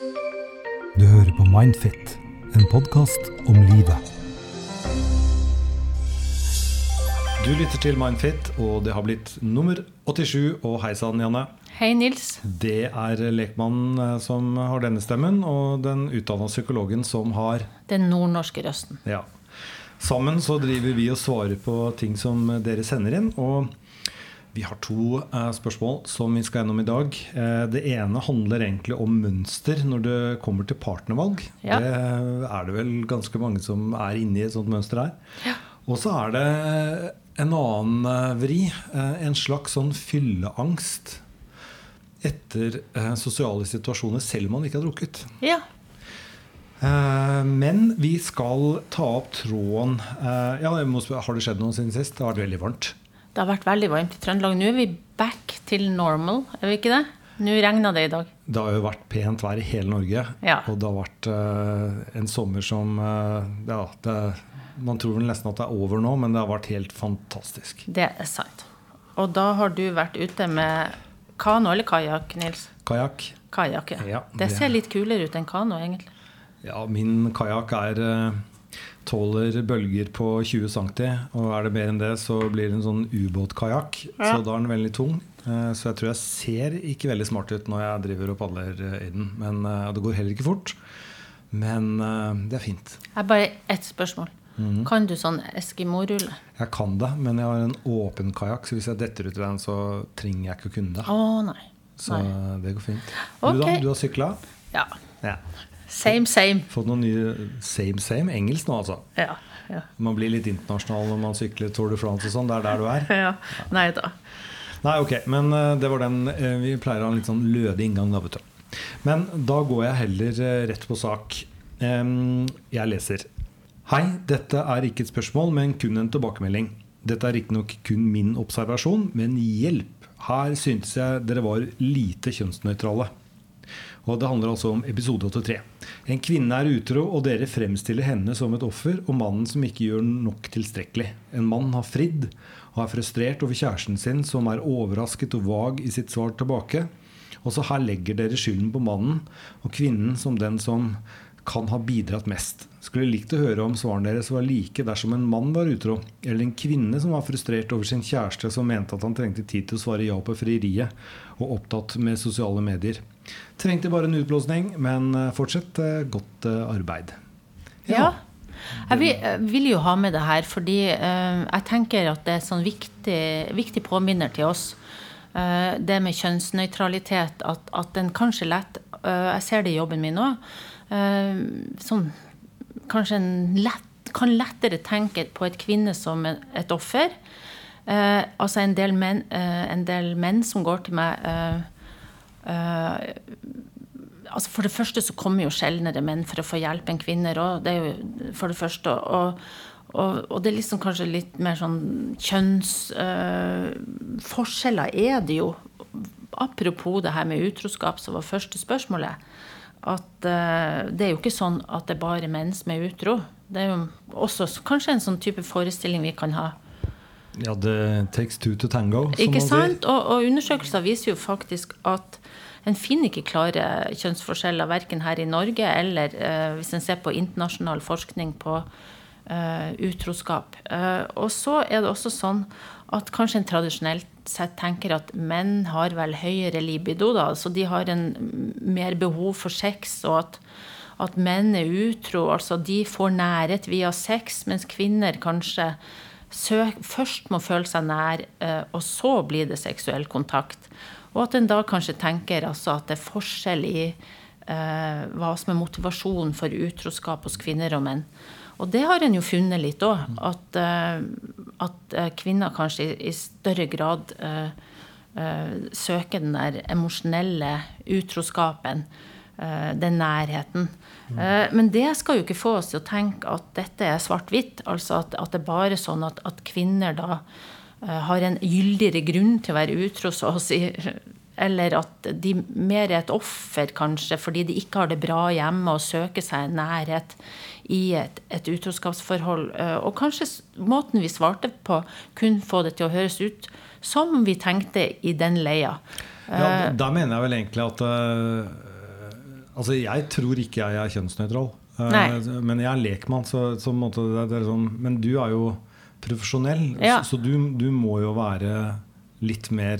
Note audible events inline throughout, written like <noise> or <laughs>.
Du hører på Mindfit, en podkast om livet. Du lytter til Mindfit, og det har blitt nummer 87. Og hei sann, Janne. Hei, Nils. Det er lekmannen eh, som har denne stemmen, og den utdanna psykologen som har Den nordnorske røsten. Ja. Sammen så driver vi og svarer på ting som dere sender inn. Og vi har to eh, spørsmål som vi skal gjennom i dag. Eh, det ene handler egentlig om mønster når det kommer til partnervalg. Ja. Det er det vel ganske mange som er inne i et sånt mønster her. Ja. Og så er det en annen eh, vri. eh, En slags sånn fylleangst etter eh, sosiale situasjoner, selv om man ikke har drukket. Ja. Eh, Men vi skal ta opp tråden Ja, spørre, Har det skjedd noe siden sist? Det har vært veldig varmt. Det har vært veldig varmt i Trøndelag. Nå er vi back til normal, er vi ikke det? Nå regner det i dag. Det har jo vært pent vær i hele Norge. Ja. Og det har vært uh, en sommer som uh, Ja, det, man tror vel nesten at det er over nå, men det har vært helt fantastisk. Det er sant. Og da har du vært ute med kano eller kajakk, Nils? Kajakk. Kajakk, ja. Ja, det det- ser litt kulere ut enn kano, egentlig. Ja, min kajakk er eh, tåler bølger på 20 cm. Og er det mer enn det, så blir det en sånn ubåtkajakk. Ja. Så da er den veldig tung. Eh, Så jeg tror jeg ser ikke veldig smart ut når jeg driver og padler eh, i den. Men eh, det går heller ikke fort. Men det er fint. Jeg har bare ett spørsmål. Mhm. Kan du sånn Eskimo-rulle? Jeg kan det, men jeg har en åpen kajakk, så hvis jeg detter ut i den, så trenger jeg ikke å kunne det. Å nei. Så nei. det går fint. Du da? Du har sykla? Ja. Ja. Same, same. Fått noen nye same same engelsk nå, altså. Ja. ja. Man blir litt internasjonal når man sykler Tour de France og sånn. Det er der du er. <laughs> ja. Nei da. Nei, ok, men eh, det var den eh, Vi pleier å ha en litt sånn lødig inngang, da, vet du. Men da går jeg heller eh, rett på sak. Jeg leser. Hei, dette er ikke et spørsmål, men kun en tilbakemelding. Dette er riktignok kun min observasjon, men hjelp! Her syntes jeg dere var lite kjønnsnøytrale. Og det handler altså om episode 83. En kvinne er utro, og dere fremstiller henne som et offer, og mannen som ikke gjør nok tilstrekkelig. En mann har fridd og er frustrert over kjæresten sin, som er overrasket og vag i sitt svar tilbake. Også her legger dere skylden på mannen, og kvinnen som den som kan ha bidratt mest. Skulle likt å høre om svarene deres var like dersom en mann var utro, eller en kvinne som var frustrert over sin kjæreste som mente at han trengte tid til å svare ja på frieriet, og opptatt med sosiale medier. Trengte bare en utblåsning, men eh, fortsett eh, godt eh, arbeid. Ja. Vil, jeg vil jo ha med det her, fordi jeg tenker at det er en sånn viktig, viktig påminner til oss. Det med kjønnsnøytralitet, at, at den kanskje lett Jeg ser det i jobben min òg. Sånn Kanskje en lett, kan lettere tenke på et kvinne som et offer. Eh, altså en del, menn, eh, en del menn som går til meg eh, eh, altså For det første så kommer jo sjeldnere menn for å få hjelp enn kvinner òg. Det er jo for det første. Og, og, og det er liksom kanskje litt mer sånn kjønnsforskjeller er det jo. Apropos det her med utroskap, som var første spørsmålet. At uh, det er jo ikke sånn at det er bare menn som er utro. Det er jo også kanskje en sånn type forestilling vi kan ha. Ja, det takes two to tango, Ikke sant? Og, og undersøkelser viser jo faktisk at en finner ikke klare kjønnsforskjeller verken her i Norge eller uh, hvis en ser på internasjonal forskning på uh, utroskap. Og så er det også sånn at kanskje en tradisjonelt sett tenker at menn har vel høyere libido, da, så de har en mer behov for sex, og at, at menn er utro, altså de får nærhet via sex, mens kvinner kanskje søk, først må føle seg nær, eh, og så blir det seksuell kontakt. Og at en da kanskje tenker altså at det er forskjell i eh, hva som er motivasjonen for utroskap hos kvinner og menn. Og det har en jo funnet litt òg. At, eh, at eh, kvinner kanskje i, i større grad eh, eh, søker den der emosjonelle utroskapen. eh, den nærheten. Eh, men det skal jo ikke få oss til å tenke at dette er svart-hvitt. Altså at, at det er bare sånn at, at kvinner da har en gyldigere grunn til å være utro, så å si. Eller at de mer er et offer, kanskje, fordi de ikke har det bra hjemme og søker seg nærhet i et, et utroskapsforhold. Eh, Og kanskje måten vi svarte på, kunne få det til å høres ut som vi tenkte i den leia. Ja, da- da mener jeg vel egentlig at eh, Altså, jeg tror ikke jeg er kjønnsnøytral. Eh. Men jeg er lekmann, så, så måte det, det er sånn Men du er jo profesjonell, Ja. så, så du, du må jo være litt mer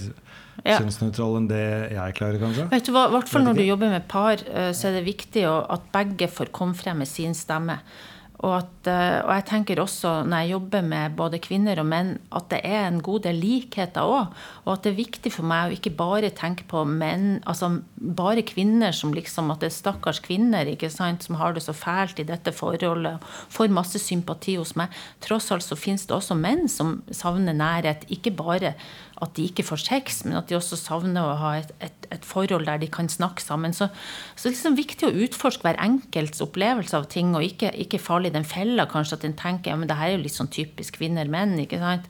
Ja. kjønnsnøytral enn det jeg klarer, kanskje? Vet du hva, hvert fall når du jobber med par, eh, så er det viktig at begge får komme frem med sin stemme. Og, at, eh, og jeg tenker også, når jeg jobber med både kvinner og menn, at det er en god del likheter òg. Og at det er viktig for meg å ikke bare tenke på menn, altså bare kvinner som liksom At det er stakkars kvinner ikke sant, som har det så fælt i dette forholdet. Får masse sympati hos meg. Tross alt så finnes det også menn som savner nærhet. Ikke bare at de ikke får sex, men at de også savner å ha et, et, et forhold der de kan snakke sammen. Så, så det er liksom viktig å utforske hver enkelts opplevelse av ting, og ikke, ikke i den fella kanskje at en tenker ja, men det her er jo litt sånn typisk kvinner-menn. ikke sant?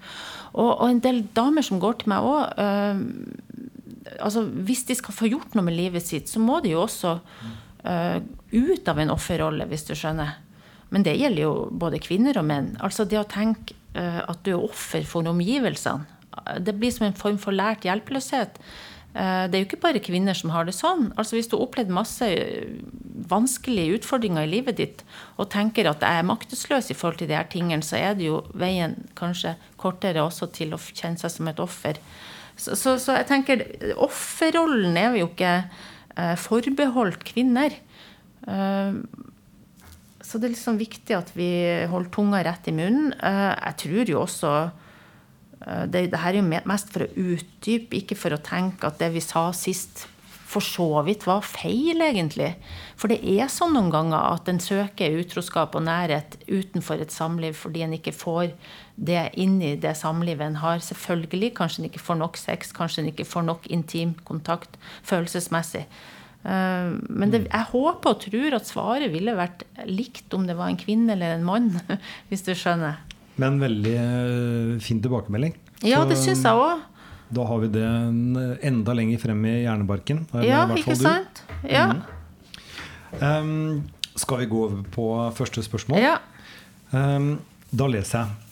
Og, og en del damer som går til meg òg altså, Hvis de skal få gjort noe med livet sitt, så må de jo også øh, ut av en offerrolle, hvis du skjønner. Men det gjelder jo både kvinner og menn. Altså det å tenke øh, at du er offer for omgivelsene. Det blir som en form for lært hjelpeløshet. Eh, Det er jo ikke bare kvinner som har det sånn. Altså Hvis du har opplevd masse øh, vanskelige utfordringer i livet ditt og tenker at jeg er maktesløs i forhold til de her tingene, så er det jo veien kanskje kortere også til å kjenne seg som et offer. Så, så, så jeg tenker offerrollen er jo ikke eh, forbeholdt kvinner. Eh, så det er liksom viktig at vi holder tunga rett i munnen. Eh, jeg tror jo også eh, det, det her er jo mest for å utdype, ikke for å tenke at det vi sa sist for så vidt var feil, egentlig. For det er sånn noen ganger at en søker utroskap og nærhet utenfor et samliv fordi en ikke får det inn i det samlivet en har. Selvfølgelig. Kanskje en ikke får nok sex, kanskje en ikke får nok intim kontakt følelsesmessig. Eh, Men det, jeg håper og tror at svaret ville vært likt om det var en kvinne eller en mann, <laughs> hvis du skjønner. Men veldig eh, fin tilbakemelding. Ja, det syns jeg òg. Da har vi det enda lenger frem i hjernebarken. Ja, i ikke du. sant? Ja. Um, skal vi gå over på første spørsmål? ja. Um, da leser jeg.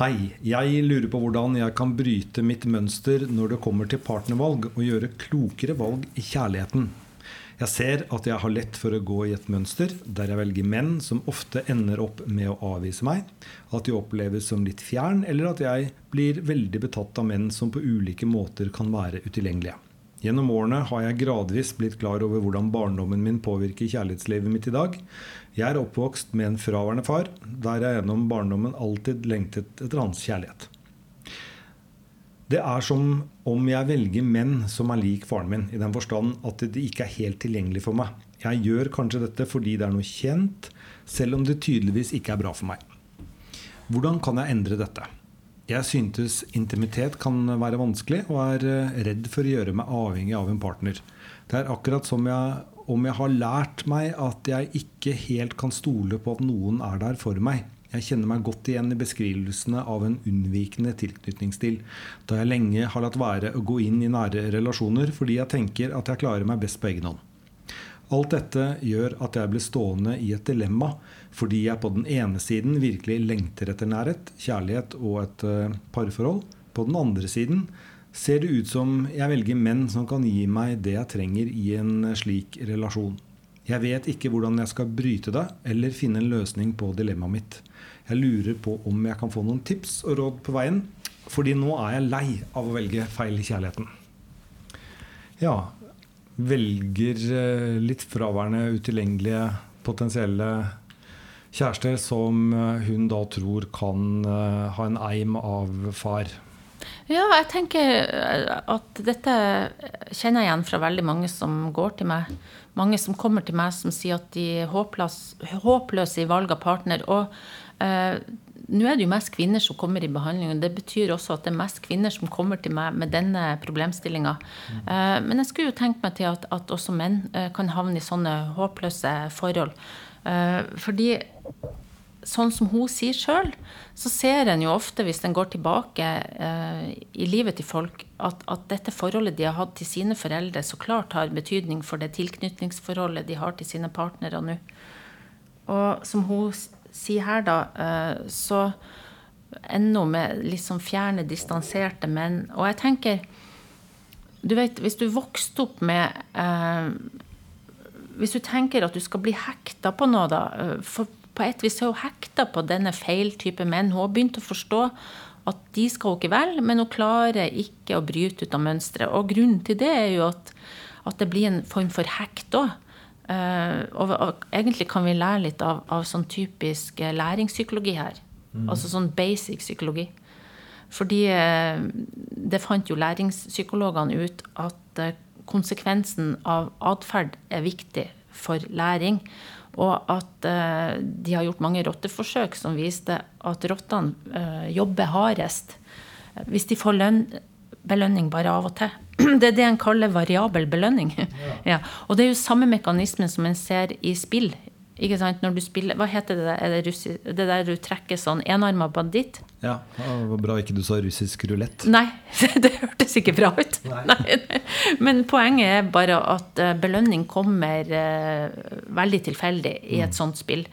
Hei, jeg lurer på hvordan jeg kan bryte mitt mønster når det kommer til partnervalg, og gjøre klokere valg i kjærligheten. Jeg ser at jeg har lett for å gå i et mønster der jeg velger menn som ofte ender opp med å avvise meg, at de oppleves som litt fjern, eller at jeg blir veldig betatt av menn som på ulike måter kan være utilgjengelige. Gjennom årene har jeg gradvis blitt klar over hvordan barndommen min påvirker kjærlighetslivet mitt i dag. Jeg er oppvokst med en fraværende far, der jeg gjennom barndommen alltid lengtet etter hans kjærlighet. Det er som om jeg velger menn som er lik faren min, i den forstand at de ikke er helt tilgjengelig for meg. Jeg gjør kanskje dette fordi det er noe kjent, selv om det tydeligvis ikke er bra for meg. Hvordan kan jeg endre dette? Jeg syntes intimitet kan være vanskelig, og er eh, redd for å gjøre meg avhengig av en partner. Det er akkurat som jeg, om jeg har lært meg at jeg ikke helt kan stole på at noen er der for meg. Jeg kjenner meg godt igjen i beskrivelsene av en unnvikende tilknytningsstil, da jeg lenge har latt være å gå inn i nære relasjoner fordi jeg tenker at jeg klarer meg best på egen hånd. Alt dette gjør at jeg blir stående i et dilemma, fordi jeg på den ene siden virkelig lengter etter nærhet, kjærlighet og et eh, parforhold. På den andre siden ser det ut som jeg velger menn som kan gi meg det jeg trenger i en slik relasjon. Jeg vet ikke hvordan jeg skal bryte det, eller finne en løsning på dilemmaet mitt. Jeg lurer på om jeg kan få noen tips og råd på veien, fordi nå er jeg lei av å velge feil i kjærligheten. Ja, velger eh, litt fraværende, utilgjengelige potensielle kjærester som eh, hun da tror kan eh, ha en eim av far. Ja, jeg tenker eh, at dette kjenner jeg igjen fra veldig mange som går til meg. Mange som kommer til meg som sier at de er håpløse, håpløse i valg av partner. Og eh, nå er det jo mest kvinner som kommer i behandling. og Det betyr også at det er mest kvinner som kommer til meg med denne problemstillinga. Eh, men jeg skulle jo tenke meg til at, at også menn eh, kan havne i sånne håpløse forhold. Eh, fordi sånn som hun sier sjøl, så ser en jo ofte, hvis en går tilbake eh, i livet til folk, at, at dette forholdet de har hatt til sine foreldre, så klart har betydning for det tilknytningsforholdet de har til sine partnere nå. Og som hun sier her, da, eh, så ennå med litt sånn fjerne, distanserte menn. Og jeg tenker Du vet, hvis du vokste opp med eh, hvis du tenker at du skal bli hekta på noe, da eh, For på et vis er hun hekta på denne feil type menn. Hun har begynt å forstå at de skal hun ikke velge, men hun klarer ikke å bryte ut av mønsteret. Og grunnen til det er jo at, at det blir en form for hekt òg. Uh, og, og, egentlig kan vi lære litt av, av sånn typisk læringspsykologi her. Mm. Altså sånn basic psykologi. Fordi uh, det fant jo læringspsykologene ut at konsekvensen av atferd er viktig for læring. Og at eh, de har gjort mange rotteforsøk som viste at rottene eh, jobber hardest hvis de får lønn, belønning bare av og til. <clears throat> Det er det en kaller variabel belønning. <laughs> Ja. ja. Og det er jo samme mekanismen som en ser i spill ikke sant? Når du spiller, Hva heter det? Er det, russi, det der du trekker sånn enarma banditt? Ja, det var bra ikke du sa russisk rulett. Nei, <laughs> det hørtes ikke bra ut. <laughs> Nei. Nei. Men poenget er bare at eh, belønning kommer uh, veldig tilfeldig i et mm. sånt spill.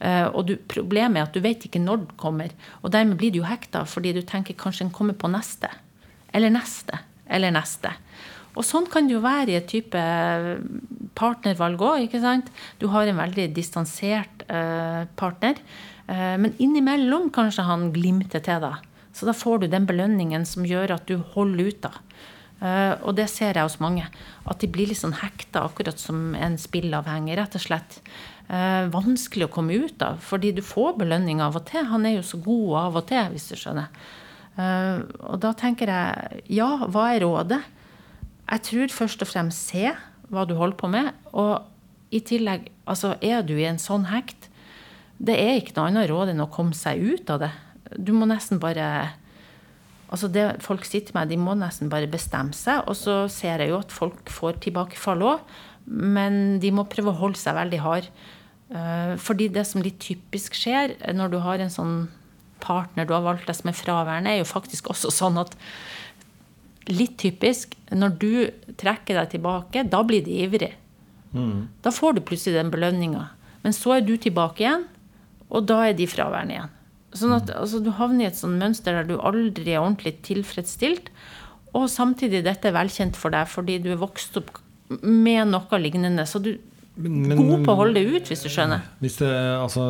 Uh, og du, problemet er at du vet ikke når den kommer. Og dermed blir du jo hekta fordi du tenker kanskje den kommer på neste. Eller neste. Eller neste. Og sånn kan det jo være i et type partnervalg òg. Du har en veldig distansert uh, partner. Uh, men innimellom kanskje han glimter til deg. Så da får du den belønningen som gjør at du holder ut. da. Og det ser jeg hos mange. At de blir litt sånn hekta, akkurat som en spillavhengig, rett og slett. Vanskelig å komme ut av, fordi du får belønning av og til. Han er jo så god av og til, hvis du skjønner. Og da tenker jeg, ja, hva er rådet? Jeg tror først og fremst se hva du holder på med. Og i tillegg, altså er du i en sånn hekt, det er ikke noe annet råd enn å komme seg ut av det. Du må nesten bare Altså det folk sitter med, de må nesten bare bestemme seg. Og så ser jeg jo at folk får tilbakefall òg, men de må prøve å holde seg veldig hard. Eh, fordi det som litt typisk skjer når du har en sånn partner du har valgt deg som er fraværende, er jo faktisk også sånn at litt typisk. Når du trekker deg tilbake, da blir de ivrig. Mm. Da får du plutselig den belønninga. Men så er du tilbake igjen, og da er de fraværende igjen. Sånn at mm. altså, Du havner i et sånt mønster der du aldri er ordentlig tilfredsstilt. Og samtidig dette er velkjent for deg fordi du er vokst opp med noe lignende. Så du, men, men, god på å holde det ut, hvis du skjønner. Hvis det, altså,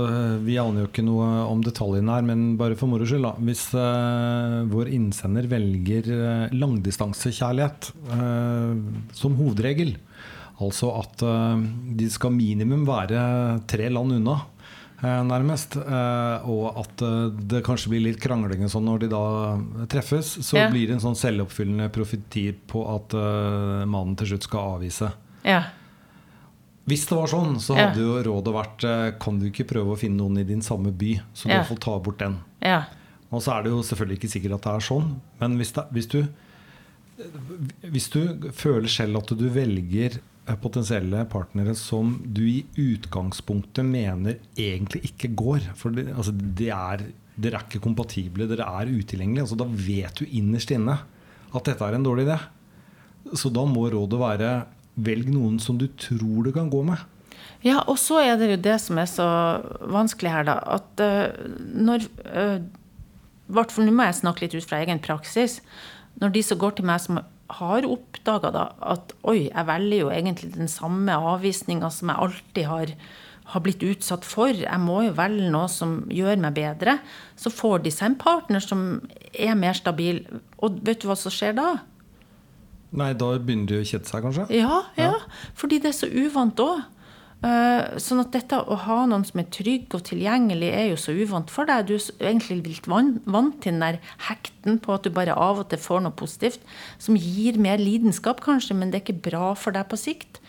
vi aner jo ikke noe om detaljene her, men bare for moro skyld. Da. Hvis uh, vår innsender velger uh, langdistansekjærlighet uh, som hovedregel, altså at de skal minimum være tre land unna, nærmest, og at det kanskje blir litt krangling sånn når de da treffes, så ja. blir det en sånn selvoppfyllende profeti på at mannen til slutt skal avvise. Ja. Hvis det var sånn, så hadde ja. jo rådet vært eh, Kan du ikke prøve å finne noen i din samme by, så du ja. får ta bort den? Ja. Og så er det jo selvfølgelig ikke sikkert at det er sånn, men hvis, det, hvis, du, hvis du føler selv at du velger eh, potensielle partnere som du i utgangspunktet mener egentlig ikke går For det, altså, det er, dere er ikke kompatible, dere er utilgjengelige. Altså, da vet du innerst inne at dette er en dårlig idé. Så da må rådet være velg noen som du tror du kan gå med. Ja, og så er det jo det som er så vanskelig her, da. At uh, når uh, hvert fall nå må jeg snakke litt ut fra egen praksis. Når de som går til meg som har oppdaga at oi, jeg velger jo egentlig den samme avvisninga som jeg alltid har, har, blitt utsatt for, jeg må jo velge noe som gjør meg bedre, så får de seg en partner som er mer stabil. Og vet du hva som skjer da? Nei, da begynner de å kjede seg, kanskje? Ja, ja, ja. fordi det er så uvant òg. Uh, sånn at dette å ha noen som er trygg og tilgjengelig, er jo så uvant for deg. Du er egentlig litt vant til den der hekten på at du bare av og til får noe positivt, som gir mer lidenskap, kanskje, men det er ikke bra for deg på sikt.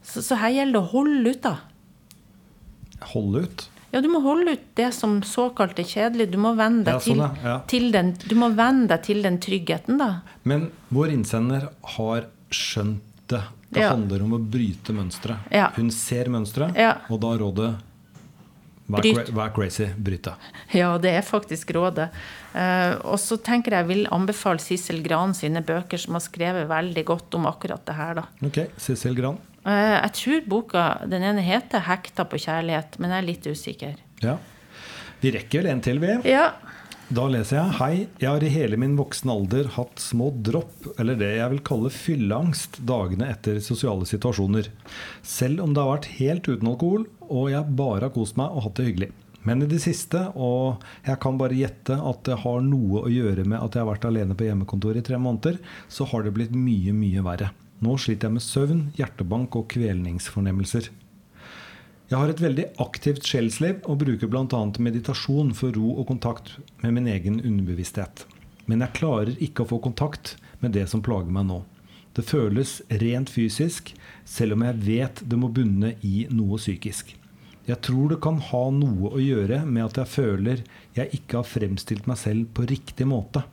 Så, så her gjelder det å holde ut, da. Holde ut? Ja, du må holde ut det som såkalt er kjedelig. Du må venne deg, ja, sånn, ja. til, den, du deg til den tryggheten, da. Men vår innsender har skjønt det. Det ja. handler om å bryte mønsteret. Hun ser mønsteret, og da rådet Vær, vær crazy, bryt det. Ja, det er faktisk rådet. Uh, og så tenker jeg vil anbefale Sissel Gran sine bøker, som har skrevet veldig godt om akkurat det her. da. Ok, Sissel Gran. Eh, jeg tror boka den ene heter 'Hekta på kjærlighet', men jeg er litt usikker. Ja. Vi rekker vel en til, vi. Ja. Da leser jeg Hei, jeg har i hele min voksne alder hatt små dropp, eller det jeg vil kalle fylleangst, dagene etter sosiale situasjoner. Selv om det har vært helt uten alkohol, og jeg bare har kost meg og hatt det hyggelig. Men i det siste, og jeg kan bare gjette at det har noe å gjøre med at jeg har vært alene på hjemmekontoret i tre måneder, så har det blitt mye, mye verre. Nå sliter jeg med søvn, hjertebank og kvelningsfornemmelser. Jeg har et veldig aktivt sjelsliv og bruker bl.a. meditasjon for ro og kontakt med min egen underbevissthet. Men jeg klarer ikke å få kontakt med det som plager meg nå. Det føles rent fysisk, selv om jeg vet det må bunne i noe psykisk. Jeg tror det kan ha noe å gjøre med at jeg føler jeg ikke har fremstilt meg selv på riktig måte.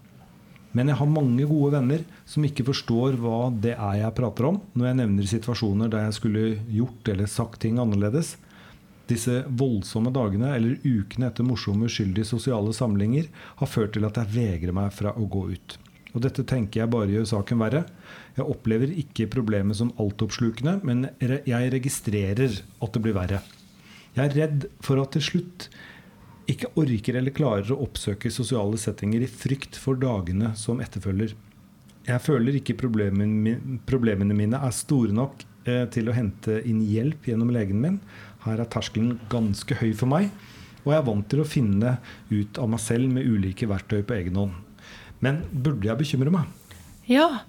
Men jeg har mange gode venner som ikke forstår hva det er jeg prater om, når jeg nevner situasjoner der jeg skulle gjort eller sagt ting annerledes. Disse voldsomme dagene eller ukene etter morsomme, uskyldige sosiale samlinger har ført til at jeg vegrer meg fra å gå ut. Og dette tenker jeg bare gjør saken verre. Jeg opplever ikke problemet som altoppslukende, men jeg registrerer at det blir verre. Jeg er redd for at til slutt ikke orker eller klarer å oppsøke sosiale settinger i frykt for dagene som etterfølger. Jeg føler ikke problemene mine er store nok eh, til å hente inn hjelp gjennom legen min, her er terskelen ganske høy for meg, og jeg er vant til å finne ut av meg selv med ulike verktøy på egen hånd. Men burde jeg bekymre meg? Ja,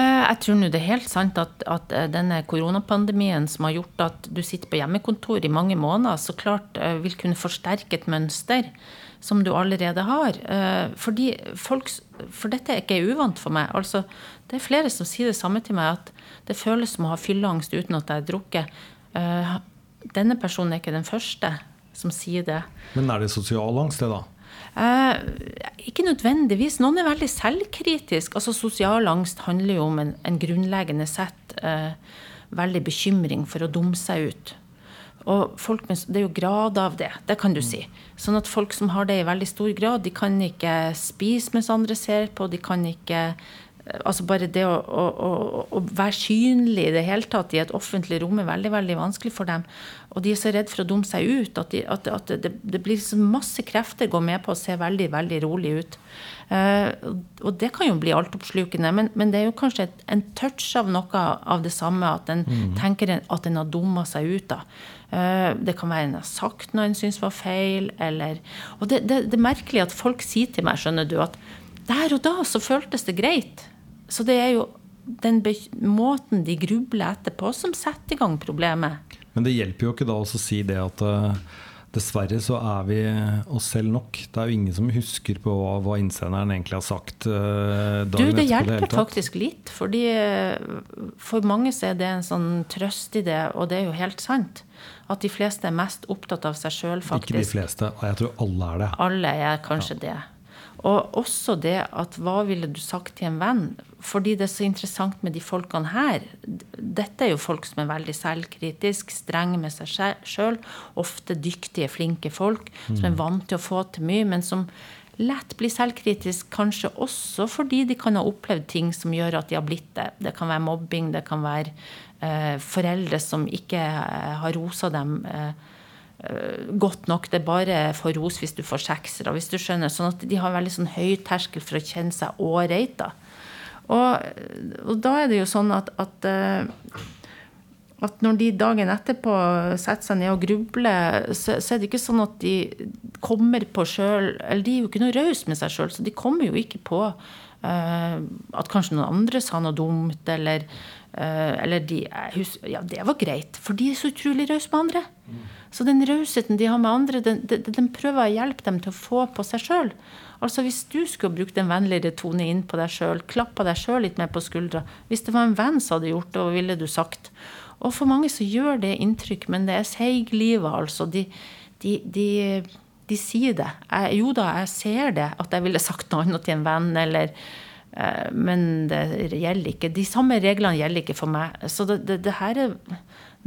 jeg tror nå det er helt sant at, at, eh, denne koronapandemien som har gjort at du sitter på hjemmekontor i mange måneder, så klart eh, vil kunne forsterke et mønster som du allerede har. Fordi folk, for dette er ikke uvant for meg. Altså, det er flere som sier det samme til meg, at det føles som å ha fylleangst uten at jeg har drukket denne personen er ikke den første som sier det. Men er det sosial angst, det, da? Eh, ikke nødvendigvis. Noen er veldig selvkritisk. Altså Sosial angst handler jo om en, en grunnleggende sett eh, veldig bekymring for å dumme seg ut. Og folk, Det er jo grad av det, det kan du si. Sånn at folk som har det i veldig stor grad, de kan ikke spise mens andre ser på. De kan ikke Altså bare det å, å, å, være synlig i det hele tatt i et offentlig rom er veldig veldig vanskelig for dem. Og de er så redd for å dumme seg ut at, de, at, at det, det, blir så masse krefter går med på å se veldig veldig rolig ut. Eh, og det kan jo bli altoppslukende, men, men det er jo kanskje et, en touch av noe av det samme at en mm. tenker at en har dumma seg ut. da. Uh, det kan være en har sagt noe en syns var feil, eller Og det, det, det er merkelig at folk sier til meg, skjønner du, at der og da så føltes det greit. Så det er jo den måten de grubler etterpå, som setter i gang problemet. Men det hjelper jo ikke da å si det at uh, dessverre så er vi oss selv nok. Det er jo ingen som husker på hva, hva innsenderen egentlig har sagt. Uh, du, det hjelper det faktisk litt. fordi For mange så er det en sånn trøst i det, og det er jo helt sant. At de fleste er mest opptatt av seg sjøl, faktisk. Ikke de fleste, jeg tror alle er det. Alle er kanskje ja. det. Og også det at hva ville du sagt til en venn? Fordi det er så interessant med de folkene her. Dette er jo folk som er veldig selvkritiske, strenge med seg sjøl. Ofte dyktige, flinke folk mm. som er vant til å få til mye, men som lett blir selvkritisk, kanskje også fordi de kan ha opplevd ting som gjør at de har blitt det. Det kan være mobbing, det kan være eh, foreldre som ikke eh, har rosa dem. Eh, Eh, godt nok. Det er bare for ros hvis du får seksere. Hvis du skjønner, sånn at De har veldig sånn høy terskel for å kjenne seg ålreit. Og, og da er det jo sånn at, at, eh, at når de dagen etterpå setter seg ned og grubler, så, så, er det ikke sånn at de kommer på sjøl Eller de er jo ikke noe rause med seg sjøl, så de kommer jo ikke på uh, at kanskje noen andre sa noe dumt, eller, eller de, Ja, det var greit. For de er så utrolig rause med andre. Mm. Så den rausheten de har med andre, den, den, den, prøver å hjelpe dem til å få på seg sjøl. Altså hvis du skulle brukt en vennligere tone inn på deg sjøl, klappa deg sjøl litt mer på skuldra Hvis det var en venn som hadde gjort det, hva ville du sagt? Og for mange så gjør det inntrykk, men det er seiglivet, altså. De, de, de, de sier det. Jeg, jo da, jeg ser det, at jeg ville sagt noe annet til en venn, eller eh, men det gjelder ikke. De samme reglene gjelder ikke for meg. Så det, det, det her er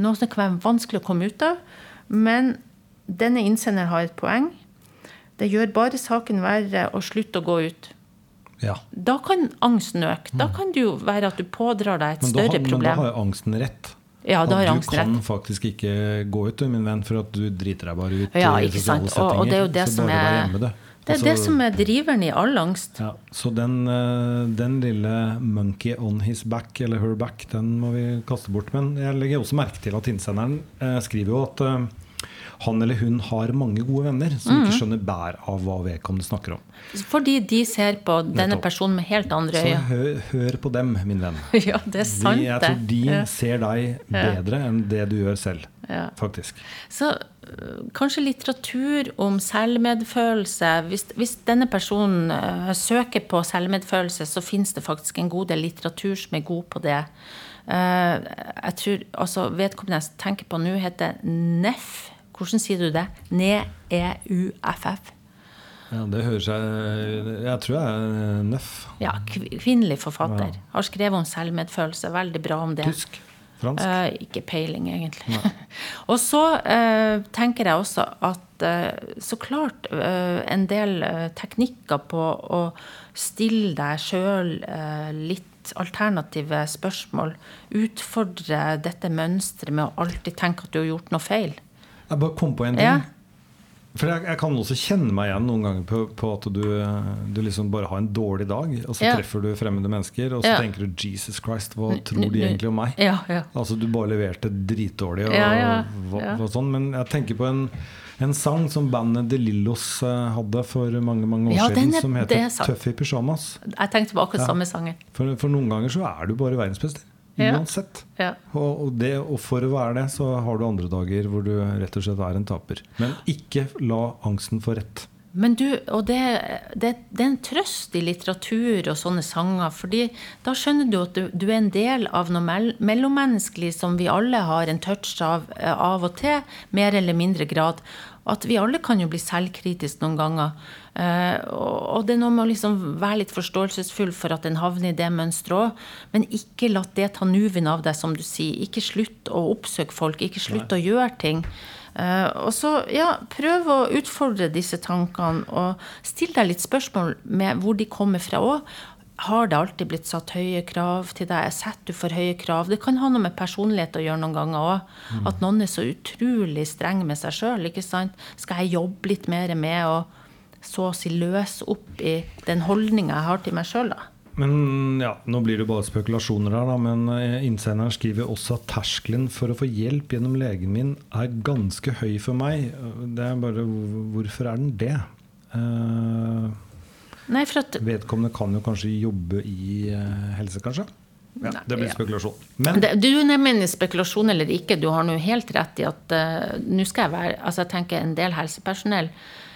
noe som kan være vanskelig å komme ut av. Men denne innsenderen har et poeng. Det gjør bare saken verre å slutte å gå ut. Ja. Da kan angsten øke. Da mm. kan det jo være at du pådrar deg et større har, problem. Men da har angsten rett. Ja, da har angsten rett. Du kan faktisk ikke gå ut, min venn, for at du driter deg bare ut ja, i sosiale settinger. Og, det er jo det som er Det er Altså- det som er driveren i all angst. Ja, så den, eh, den lille 'monkey on his back', eller 'her back', den må vi kaste bort. Men jeg legger også merke til at innsenderen eh, skriver jo at eh, han eller hun har mange gode venner som Mhm. ikke skjønner bær av hva vedkommende snakker om. Fordi de ser på denne personen med helt andre Så hør, hør på dem, min venn. <laughs> Ja, det er sant, De, jeg tror de ser deg bedre enn det du gjør selv, Ja. faktisk. Så øh, kanskje litteratur om selvmedfølelse Hvis, hvis denne personen uh, søker på selvmedfølelse, så finnes det faktisk en god del litteratur som er god på det. Uh, jeg tror, altså Vedkommende jeg tenker på nå, heter NEF. Hvordan sier du det? Ne-e-u-f-f. Ja, det høres jeg Jeg tror jeg er nøff. Ja, kvinnelig forfatter. Har skrevet om selvmedfølelse. Veldig bra om det. Tysk. Fransk. Eh, ikke peiling, egentlig. <laughs> og så eh, tenker jeg også at eh, så klart eh, en del eh, teknikker på å stille deg sjøl litt alternative spørsmål. Utfordre dette mønsteret med å alltid tenke at du har gjort noe feil. Jeg bare kom på en ting. Ja. For jeg, jeg kan også kjenne meg igjen noen ganger på, på at du, du liksom bare har en dårlig dag, og så Ja. treffer du fremmede mennesker, og så Ja. tenker du 'Jesus Christ, hva tror de egentlig om meg?' Ja, ja. Altså Du bare leverte dritdårlig, og, hva- ja. hva sånn, men jeg tenker på en, en sang som bandet De Lillos eh, hadde for mange mange år Ja, siden, er- som heter er 'Tøff i pyjamas'. Jeg tenkte på akkurat Ja. samme sangen. For, for noen ganger så er du bare verdensmester. Ja. Uansett. Ja. Og, og, det, og for å være det, så har du andre dager hvor du rett og slett er en taper. Men ikke la angsten få rett. Men du, og det, det, det er en trøst i litteratur og sånne sanger, fordi da skjønner du at du, du er en del av noe mell mellommenneskelig som vi alle har en touch av eh, av og til, mer eller mindre grad. At vi alle kan jo bli selvkritiske noen ganger. Eh, og, det er noe med å liksom være litt forståelsesfull for at en havner i det mønsteret òg, men ikke la det ta nuven av deg, som du sier. Ikke slutt å oppsøke folk, ikke slutt å gjøre ting. Eh, og så, ja, prøv å utfordre disse tankene, og still deg litt spørsmål med hvor de kommer fra òg. Har det alltid blitt satt høye krav til deg? Setter du for høye krav? Det kan ha noe med personlighet å gjøre noen ganger òg. At noen er så utrolig streng med seg sjøl. Skal jeg jobbe litt mer med å så å si løse opp i den holdninga jeg har til meg sjøl, da? Men ja, Nå blir det bare spekulasjoner her, da, men eh, innsenderen skriver også at terskelen for å få hjelp gjennom legen min er ganske høy for meg. Det er bare Hvorfor er den det? Eh, Nei, for at vedkommende kan jo kanskje jobbe i eh, helse, kanskje? Ja, Nei, det blir ja. spekulasjon. Men Det, du nevner spekulasjon eller ikke. Du har nå helt rett i at uh, nå skal jeg være altså jeg tenker En del helsepersonell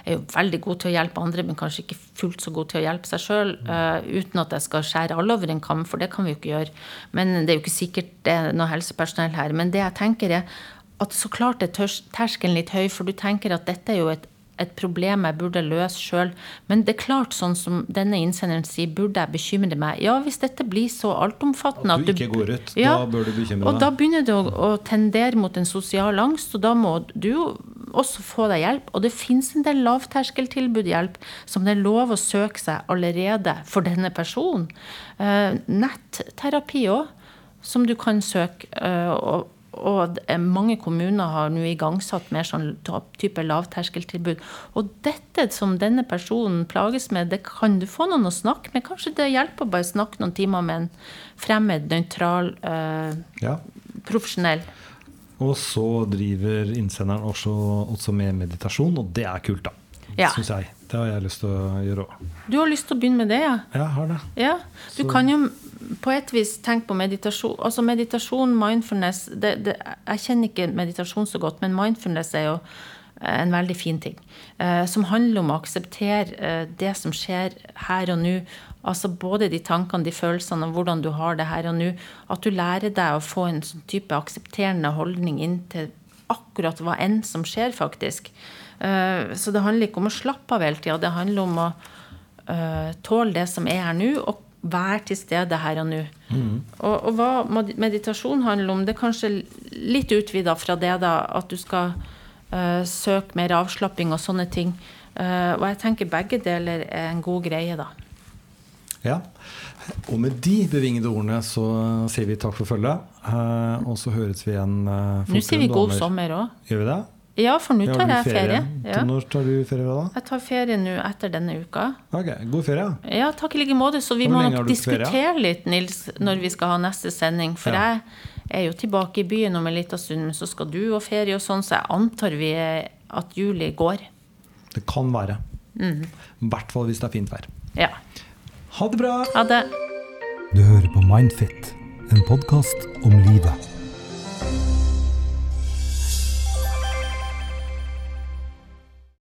er jo veldig god til å hjelpe andre, men kanskje ikke fullt så god til å hjelpe seg sjøl. uten at jeg skal skjære alle over en kam, for det kan vi jo ikke gjøre. Men det er jo ikke sikkert det er noe helsepersonell her. Men det jeg tenker er at så klart er terskelen litt høy, for du tenker at dette er jo et et problem jeg burde løse sjøl. Men det er klart, sånn som denne innsenderen sier, burde jeg bekymre meg? Ja, hvis dette blir så altomfattende At du ikke går ut, da bør du bekymre deg. Og da begynner det å, å tendere mot en sosial angst, og da må du jo også få deg hjelp. Og det fins en del lavterskeltilbud hjelp som det er lov å søke seg allerede for denne personen. Eh, netterapi òg, som du kan søke. eh, og og mange kommuner har nå igangsatt mer sånn type lavterskeltilbud. Og dette som denne personen plages med, det kan du få noen å snakke med. Kanskje det hjelper å bare snakke noen timer med en fremmed, nøytral, eh, ja. profesjonell. Og så driver innsenderen også, også med meditasjon, og det er kult, da. Ja. Syns jeg. Det har jeg lyst til å gjøre òg. Du har lyst til å begynne med det, ja? Jeg har det. Ja. Du Så- kan jo på et vis tenke på meditasjon. Altså meditasjon, mindfulness det, det, Jeg kjenner ikke meditasjon så godt, men mindfulness er jo en veldig fin ting. Eh, som handler om å akseptere eh, det som skjer her og nå. Altså både de tankene, de følelsene og hvordan du har det her og nå. At du lærer deg å få en sånn type aksepterende holdning inn til akkurat hva enn som skjer, faktisk. Eh, så det handler ikke om å slappe av hele tida. Det handler om å eh, tåle det som er her nå, og være til stede her og nå. Og, og hva meditasjon handler om, det er kanskje litt utvida fra det da, at du skal uh, søke mer avslapping og sånne ting. Uh, og jeg tenker begge deler er en god greie, da. Ja. Og med de bevingede ordene så sier vi takk for følget. Uh, og så høres vi igjen. eh, Nå sier vi god sommer òg. Gjør vi det? Ja, for nå tar jeg du ferie. Ja. Når tar du ferie da? Jeg tar ferie nå etter denne uka. Ok, God ferie. ja. Takk i like måte. Så vi Hvor må nok diskutere litt, Nils, når vi skal ha neste sending. For Ja. jeg er jo tilbake i byen om en liten stund, men så skal du ha ferie og sånn, så jeg antar vi at juli går. Det kan være. Mhm. I hvert fall hvis det er fint vær. Ja. Ha det bra! Ha det. Du hører på Mindfit, en podkast om livet.